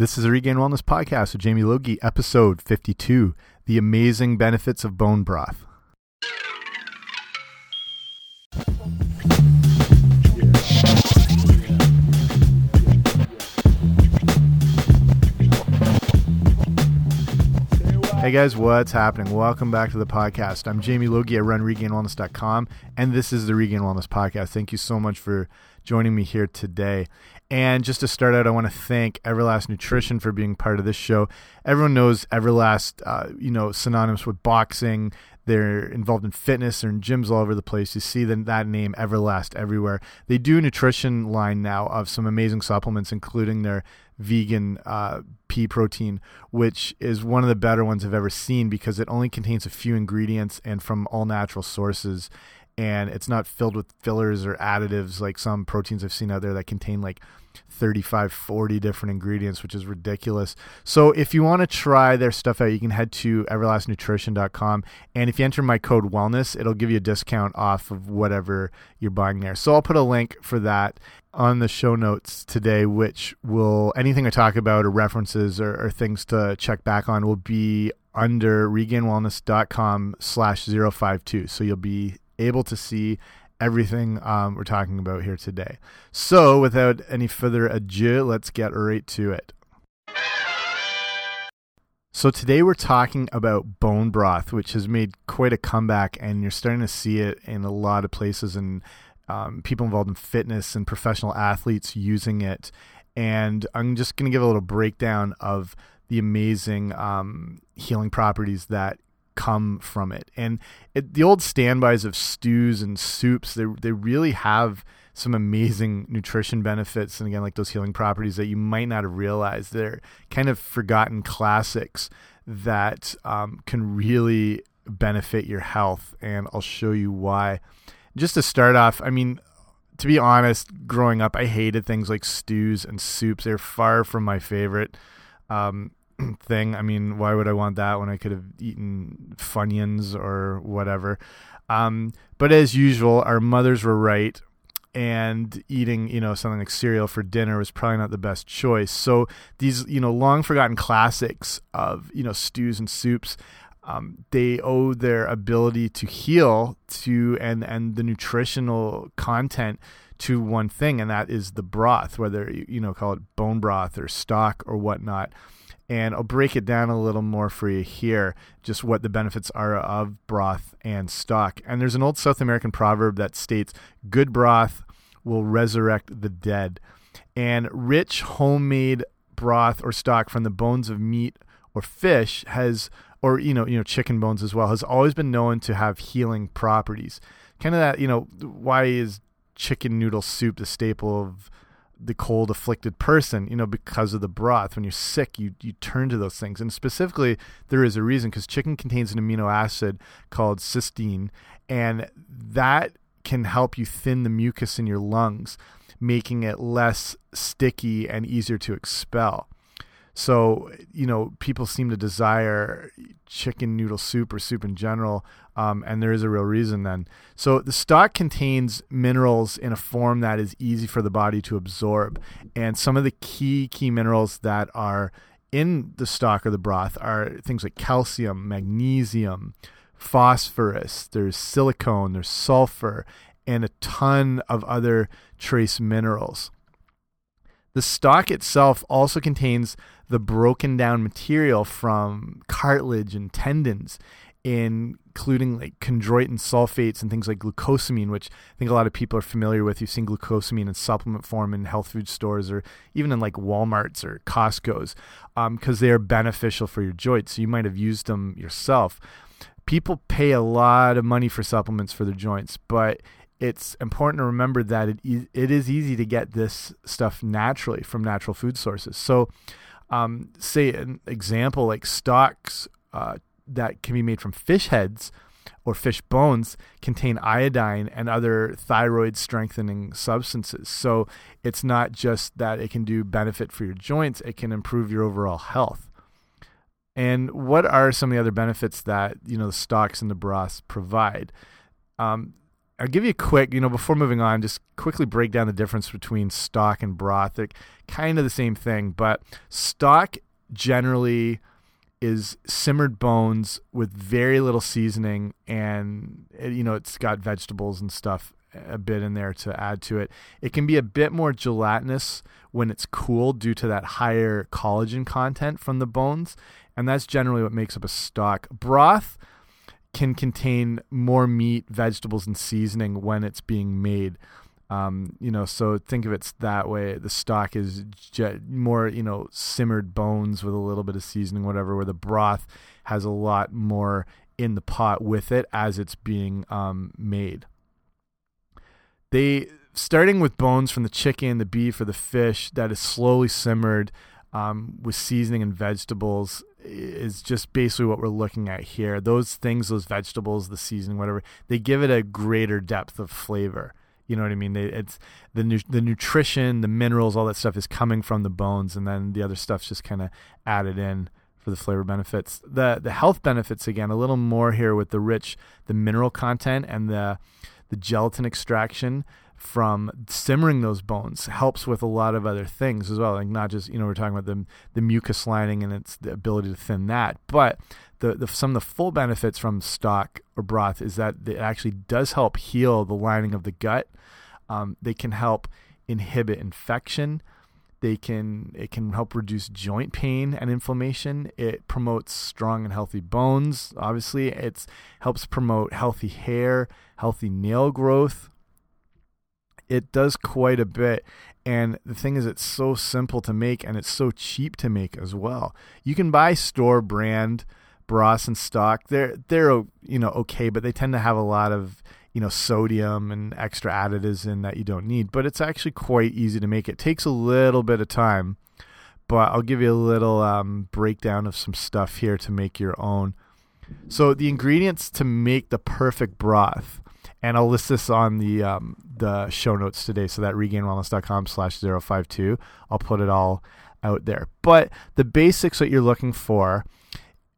This is a Regained Wellness Podcast with Jamie Logie, episode 52 The Amazing Benefits of Bone Broth. Hey guys, what's happening? Welcome back to the podcast. I'm Jamie Logie at runregainwellness.com, and this is the Regained Wellness Podcast. Thank you so much for joining me here today. And just to start out, I want to thank Everlast Nutrition for being part of this show. Everyone knows Everlast, uh, you know, synonymous with boxing. They're involved in fitness. They're in gyms all over the place. You see that name, Everlast, everywhere. They do a nutrition line now of some amazing supplements, including their vegan uh, pea protein, which is one of the better ones I've ever seen because it only contains a few ingredients and from all natural sources and it's not filled with fillers or additives like some proteins I've seen out there that contain like 35 40 different ingredients which is ridiculous. So if you want to try their stuff out you can head to everlastnutrition.com and if you enter my code wellness it'll give you a discount off of whatever you're buying there. So i'll put a link for that on the show notes today which will anything i talk about or references or, or things to check back on will be under regainwellness.com slash 052 so you'll be able to see everything um, we're talking about here today. So, without any further ado, let's get right to it. So, today we're talking about bone broth, which has made quite a comeback, and you're starting to see it in a lot of places, and um, people involved in fitness and professional athletes using it. And I'm just going to give a little breakdown of the amazing um, healing properties that come from it. And it, the old standbys of stews and soups, they they really have some amazing nutrition benefits and again like those healing properties that you might not have realized. They're kind of forgotten classics that um, can really benefit your health, and I'll show you why. Just to start off, I mean, to be honest, growing up, I hated things like stews and soups. They're far from my favorite. Um, thing. I mean, why would I want that when I could have eaten Funyuns or whatever? Um, but as usual, our mothers were right, and eating, you know, something like cereal for dinner was probably not the best choice. So these, you know, long forgotten classics of, you know, stews and soups, um, they owe their ability to heal to and and the nutritional content to one thing, and that is the broth, whether you know call it bone broth or stock or whatnot and I'll break it down a little more for you here, just what the benefits are of broth and stock. And there's an old South American proverb that states, Good broth will resurrect the dead. And rich homemade broth or stock from the bones of meat or fish has or you know you know chicken bones as well has always been known to have healing properties kind of that you know why is chicken noodle soup the staple of the cold afflicted person you know because of the broth. When you're sick you you turn to those things. And specifically there is a reason because chicken contains an amino acid called cysteine and that can help you thin the mucus in your lungs making it less sticky and easier to expel. So, you know, people seem to desire chicken noodle soup or soup in general, um, and there is a real reason then. So, the stock contains minerals in a form that is easy for the body to absorb. And some of the key, key minerals that are in the stock or the broth are things like calcium, magnesium, phosphorus, there's silicone, there's sulfur, and a ton of other trace minerals. The stock itself also contains the broken down material from cartilage and tendons, including like chondroitin sulfates and things like glucosamine, which I think a lot of people are familiar with. You've seen glucosamine in supplement form in health food stores or even in like Walmart's or Costco's because um, they are beneficial for your joints. So you might have used them yourself. People pay a lot of money for supplements for their joints, but it's important to remember that it it is easy to get this stuff naturally from natural food sources. So, um, say an example like stocks uh, that can be made from fish heads or fish bones contain iodine and other thyroid strengthening substances. So it's not just that it can do benefit for your joints; it can improve your overall health. And what are some of the other benefits that you know the stocks and the broths provide? Um, I'll give you a quick, you know, before moving on, just quickly break down the difference between stock and broth. They're kind of the same thing, but stock generally is simmered bones with very little seasoning and eh, you know it's got vegetables and stuff eh, a bit in there to add to it. It can be a bit more gelatinous when it's cooled due to that higher collagen content from the bones, and that's generally what makes up a stock. Broth can contain more meat, vegetables, and seasoning when it's being made. Um, you know, so think of it that way. The stock is more, you know, simmered bones with a little bit of seasoning, whatever. Where the broth has a lot more in the pot with it as it's being um, made. They starting with bones from the chicken, the beef, or the fish that is slowly simmered um, with seasoning and vegetables is just basically what we're looking at here. Those things, those vegetables, the seasoning, whatever, they give it a greater depth of flavor. You know what I mean? They, it's the nu the nutrition, the minerals, all that stuff is coming from the bones, and then the other stuff's just kind of added in for the flavor benefits. The the health benefits again a little more here with the rich the mineral content and the the gelatin extraction from simmering those bones helps with a lot of other things as well. Like not just you know we're talking about the the mucus lining and its the ability to thin that, but the, the some of the full benefits from stock or broth is that it actually does help heal the lining of the gut. Um, they can help inhibit infection. They can it can help reduce joint pain and inflammation. It promotes strong and healthy bones. Obviously, it helps promote healthy hair, healthy nail growth, it does quite a bit. And the thing is, it's so simple to make and it's so cheap to make as well. You can buy store brand broths and stock. They're they're you know okay, but they tend to have a lot of you know sodium and extra additives in that you don't need. But it's actually quite easy to make. It takes a little bit of time, but I'll give you a little um, breakdown of some stuff here to make your own. So the ingredients to make the perfect broth and I'll list this on the um, the show notes today. So that regainedwellness.com slash 052. I'll put it all out there. But the basics that you're looking for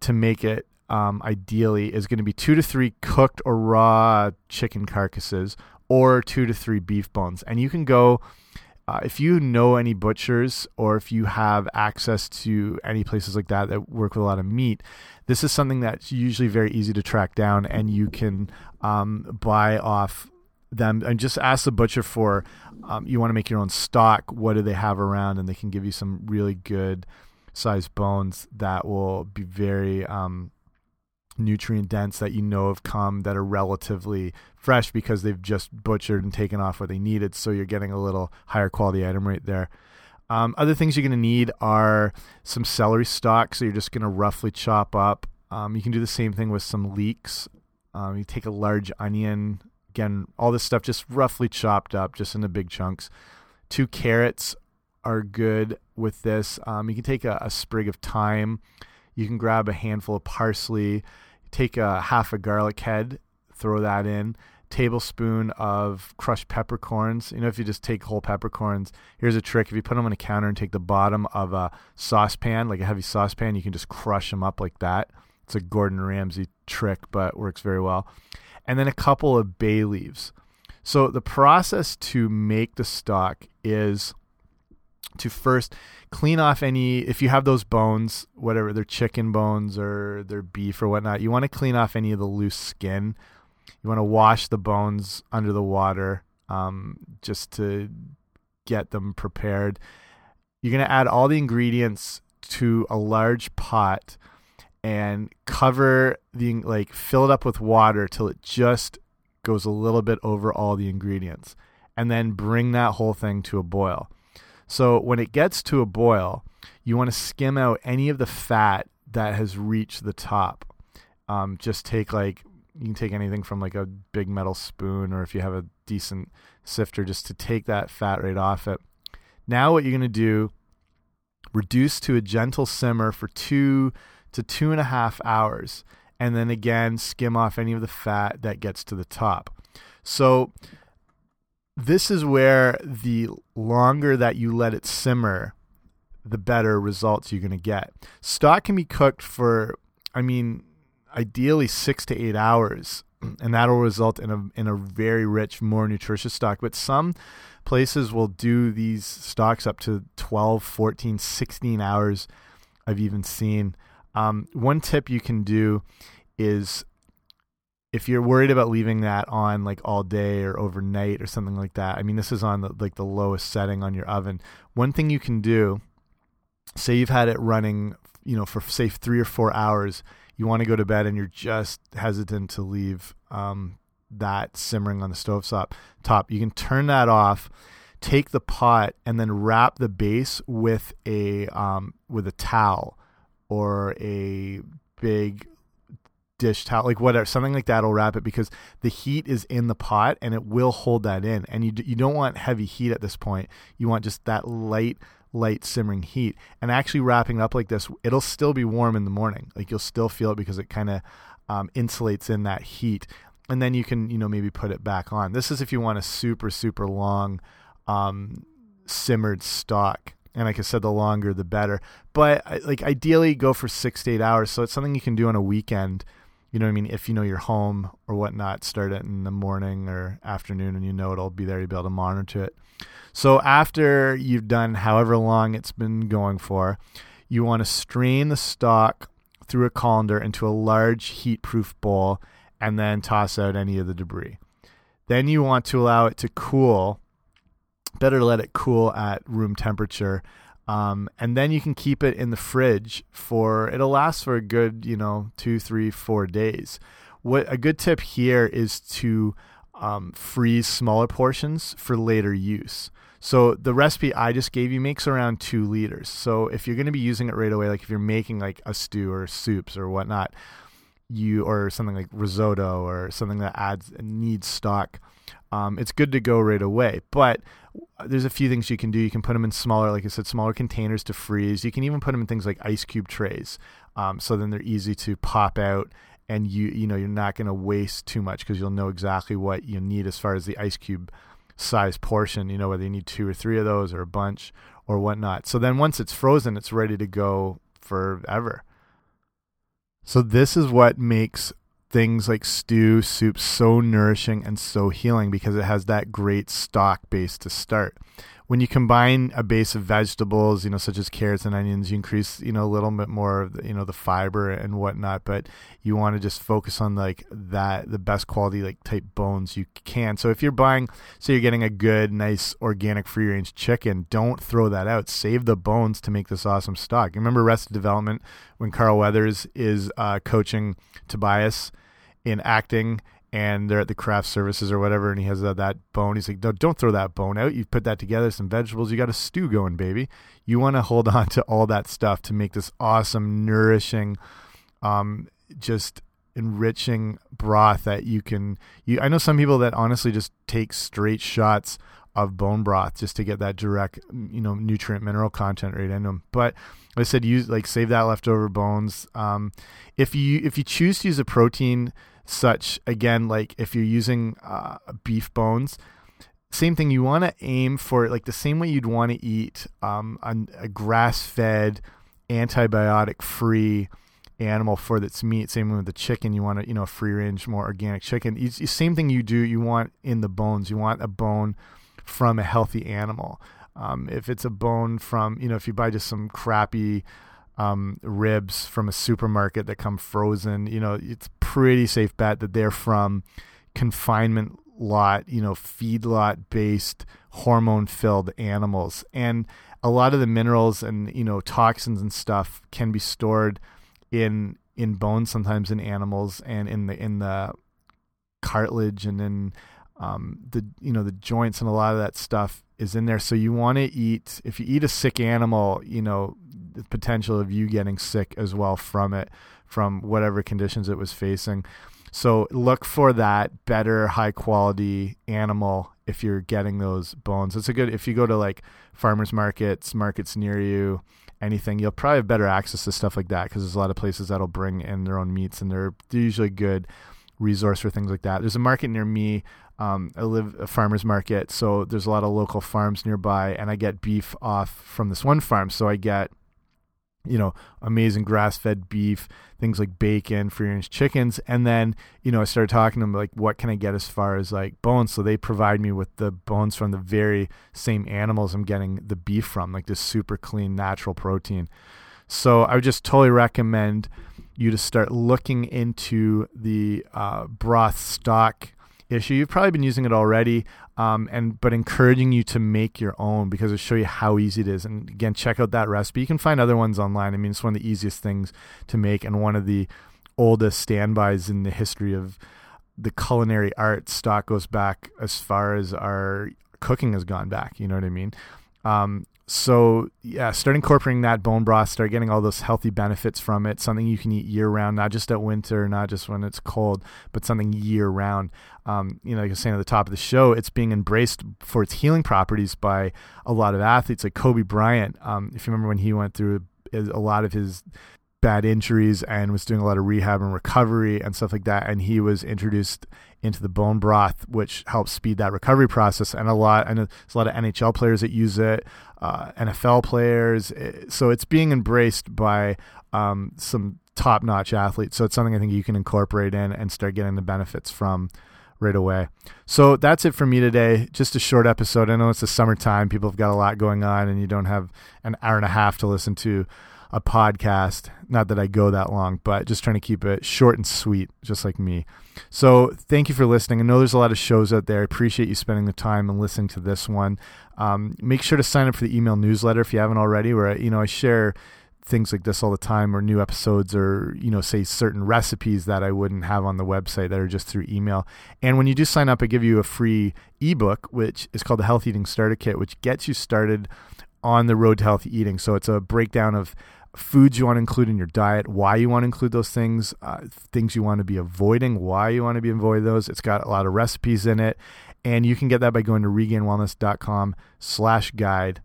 to make it um, ideally is going to be two to three cooked or raw chicken carcasses or two to three beef bones. And you can go uh, if you know any butchers or if you have access to any places like that that work with a lot of meat, this is something that's usually very easy to track down and you can um, buy off them. And just ask the butcher for um, you want to make your own stock what do they have around? And they can give you some really good sized bones that will be very um, nutrient dense that you know have come that are relatively fresh because they've just butchered and taken off what they needed. So you're getting a little higher quality item right there. Um, other things you're going to need are some celery stalk. So you're just going to roughly chop up. Um, you can do the same thing with some leeks. Um, you take a large onion. Again, all this stuff just roughly chopped up, just into big chunks. Two carrots are good with this. Um, you can take a, a sprig of thyme. You can grab a handful of parsley take a half a garlic head, throw that in, tablespoon of crushed peppercorns. You know, if you just take whole peppercorns, here's a trick. If you put them on a counter and take the bottom of a saucepan, like a heavy saucepan, you can just crush them up like that. It's a Gordon Ramsay trick, but works very well. And then a couple of bay leaves. So the process to make the stock is to first clean off any if you have those bones whatever they're chicken bones or they're beef or whatnot you want to clean off any of the loose skin. You want to wash the bones under the water um, just to get them prepared. You're going to add all the ingredients to a large pot and cover the like fill it up with water till it just goes a little bit over all the ingredients and then bring that whole thing to a boil so when it gets to a boil, you want to skim out any of the fat that has reached the top. Um, just take like you can take anything from like a big metal spoon, or if you have a decent sifter, just to take that fat right off it. Now what you're gonna do, reduce to a gentle simmer for two to two and a half hours, and then again skim off any of the fat that gets to the top. So this is where the longer that you let it simmer, the better results you're going to get. Stock can be cooked for, I mean, ideally six to eight hours and that'll result in a in a very rich, more nutritious stock. But some places will do these stocks up to 12, 14, 16 hours. I've even seen. Um, one tip you can do is if you're worried about leaving that on like all day or overnight or something like that. I mean, this is on the, like the lowest setting on your oven. One thing you can do, say you've had it running, you know, for say three or four hours you want to go to bed and you're just hesitant to leave um, that simmering on the stove top, top, you can turn that off, take the pot, and then wrap the base with a um, with a towel or a big dish towel, like whatever, something like that will wrap it because the heat is in the pot and it will hold that in. And you you don't want heavy heat at this point. You want just that light light simmering heat. And actually wrapping up like this, it'll still be warm in the morning. Like you'll still feel it because it kind of um, insulates in that heat. And then you can, you know, maybe put it back on. This is if you want a super, super long um, simmered stock. And like I said, the longer the better. But like ideally, go for six to eight hours. So it's something you can do on a weekend. You know what I mean? If you know you're home or whatnot, start it in the morning or afternoon, and you know it'll be there. You'll be able to monitor it. So after you've done however long it's been going for, you want to strain the stock through a colander into a large heat-proof bowl and then toss out any of the debris. Then you want to allow it to cool. Better to let it cool at room temperature. Um, and then you can keep it in the fridge for it'll last for a good you know two three four days what a good tip here is to um, freeze smaller portions for later use so the recipe I just gave you makes around two liters. So if you're going to be using it right away, like if you're making like a stew or soups or whatnot, you or something like risotto or something that adds needs stock, um, it's good to go right away. But there's a few things you can do. You can put them in smaller, like I said, smaller containers to freeze. You can even put them in things like ice cube trays, um, so then they're easy to pop out and you you know you're not going to waste too much because you'll know exactly what you need as far as the ice cube size portion, you know, whether you need two or three of those or a bunch or whatnot. So then once it's frozen, it's ready to go forever. So this is what makes things like stew, soup so nourishing and so healing because it has that great stock base to start when you combine a base of vegetables, you know, such as carrots and onions, you increase, you know, a little bit more of the, you know, the fiber and whatnot. But you want to just focus on like that, the best quality like type bones you can. So if you're buying, say you're getting a good, nice organic free range chicken, don't throw that out. Save the bones to make this awesome stock. Remember Arrested Development when Carl Weathers is uh, coaching Tobias in acting and they're at the craft services or whatever, and he has uh, that bone. He's like, no, don't throw that bone out. You put that together, some vegetables, you got a stew going, baby. You want to hold on to all that stuff to make this awesome, nourishing, um, just enriching broth that you can. You, I know some people that honestly just take straight shots of bone broth just to get that direct, you know, nutrient mineral content right in them. But like I said, use like save that leftover bones. Um, if you if you choose to use a protein such again like if you're using uh, beef bones same thing you want to aim for like the same way you'd want to eat um, a, a grass-fed antibiotic free animal for its meat same with the chicken you want to you know free range more organic chicken. The same thing you do you want in the bones. You want a bone from a healthy animal. Um, if it's a bone from you know if you buy just some crappy um, ribs from a supermarket that come frozen, you know, it's pretty safe bet that they're from confinement lot, you know, feedlot based hormone filled animals. And a lot of the minerals and, you know, toxins and stuff can be stored in in bones sometimes in animals and in the in the cartilage and in um, the you know the joints and a lot of that stuff is in there. So you want to eat if you eat a sick animal, you know the potential of you getting sick as well from it, from whatever conditions it was facing. So look for that better, high quality animal if you're getting those bones. It's a good if you go to like farmers markets, markets near you, anything, you'll probably have better access to stuff like that because there's a lot of places that'll bring in their own meats and they're, usually good resource for things like that. There's a market near me. Um, I live a farmer's market, so there's a lot of local farms nearby, and I get beef off from this one farm. So I get you know, amazing grass fed beef, things like bacon, free range chickens. And then, you know, I started talking to them like, what can I get as far as like bones? So they provide me with the bones from the very same animals I'm getting the beef from, like this super clean, natural protein. So I would just totally recommend you to start looking into the uh, broth stock issue. You've probably been using it already, um, and but encouraging you to make your own because it'll show you how easy it is. And again, check out that recipe. You can find other ones online. I mean, it's one of the easiest things to make and one of the oldest standbys in the history of the culinary art. Stock goes back as far as our cooking has gone back. You know what I mean? Um, so yeah, start incorporating that bone broth, start getting all those healthy benefits from it. Something you can eat year round, not just at winter, not just when it's cold, but something year round. Um, you know, like I was saying at the top of the show, it's being embraced for its healing properties by a lot of athletes, like Kobe Bryant. Um, if you remember when he went through a lot of his bad injuries and was doing a lot of rehab and recovery and stuff like that, and he was introduced into the bone broth, which helps speed that recovery process. And a lot, and there's a lot of NHL players that use it, uh, NFL players. So it's being embraced by um, some top notch athletes. So it's something I think you can incorporate in and start getting the benefits from right away. So that's it for me today. Just a short episode. I know it's the summertime. People have got a lot going on, and you don't have an hour and a half to listen to a podcast. Not that I go that long, but just trying to keep it short and sweet, just like me. So thank you for listening. I know there's a lot of shows out there. I appreciate you spending the time and listening to this one. Um, make sure to sign up for the email newsletter if you haven't already, where you know I share things like this all the time or new episodes or you know say certain recipes that I wouldn't have on the website that are just through email. And when you do sign up I give you a free ebook which is called the Health Eating Starter Kit which gets you started on the road to healthy eating. So it's a breakdown of foods you want to include in your diet, why you want to include those things, uh, things you want to be avoiding, why you want to be avoiding those. It's got a lot of recipes in it, and you can get that by going to regainwellness.com slash guide.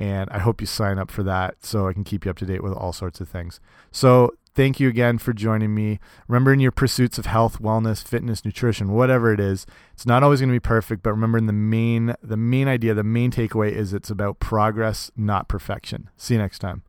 And I hope you sign up for that so I can keep you up to date with all sorts of things. So thank you again for joining me. Remember in your pursuits of health, wellness, fitness, nutrition, whatever it is, it's not always going to be perfect, but remember in the main the main idea, the main takeaway is it's about progress, not perfection. See you next time.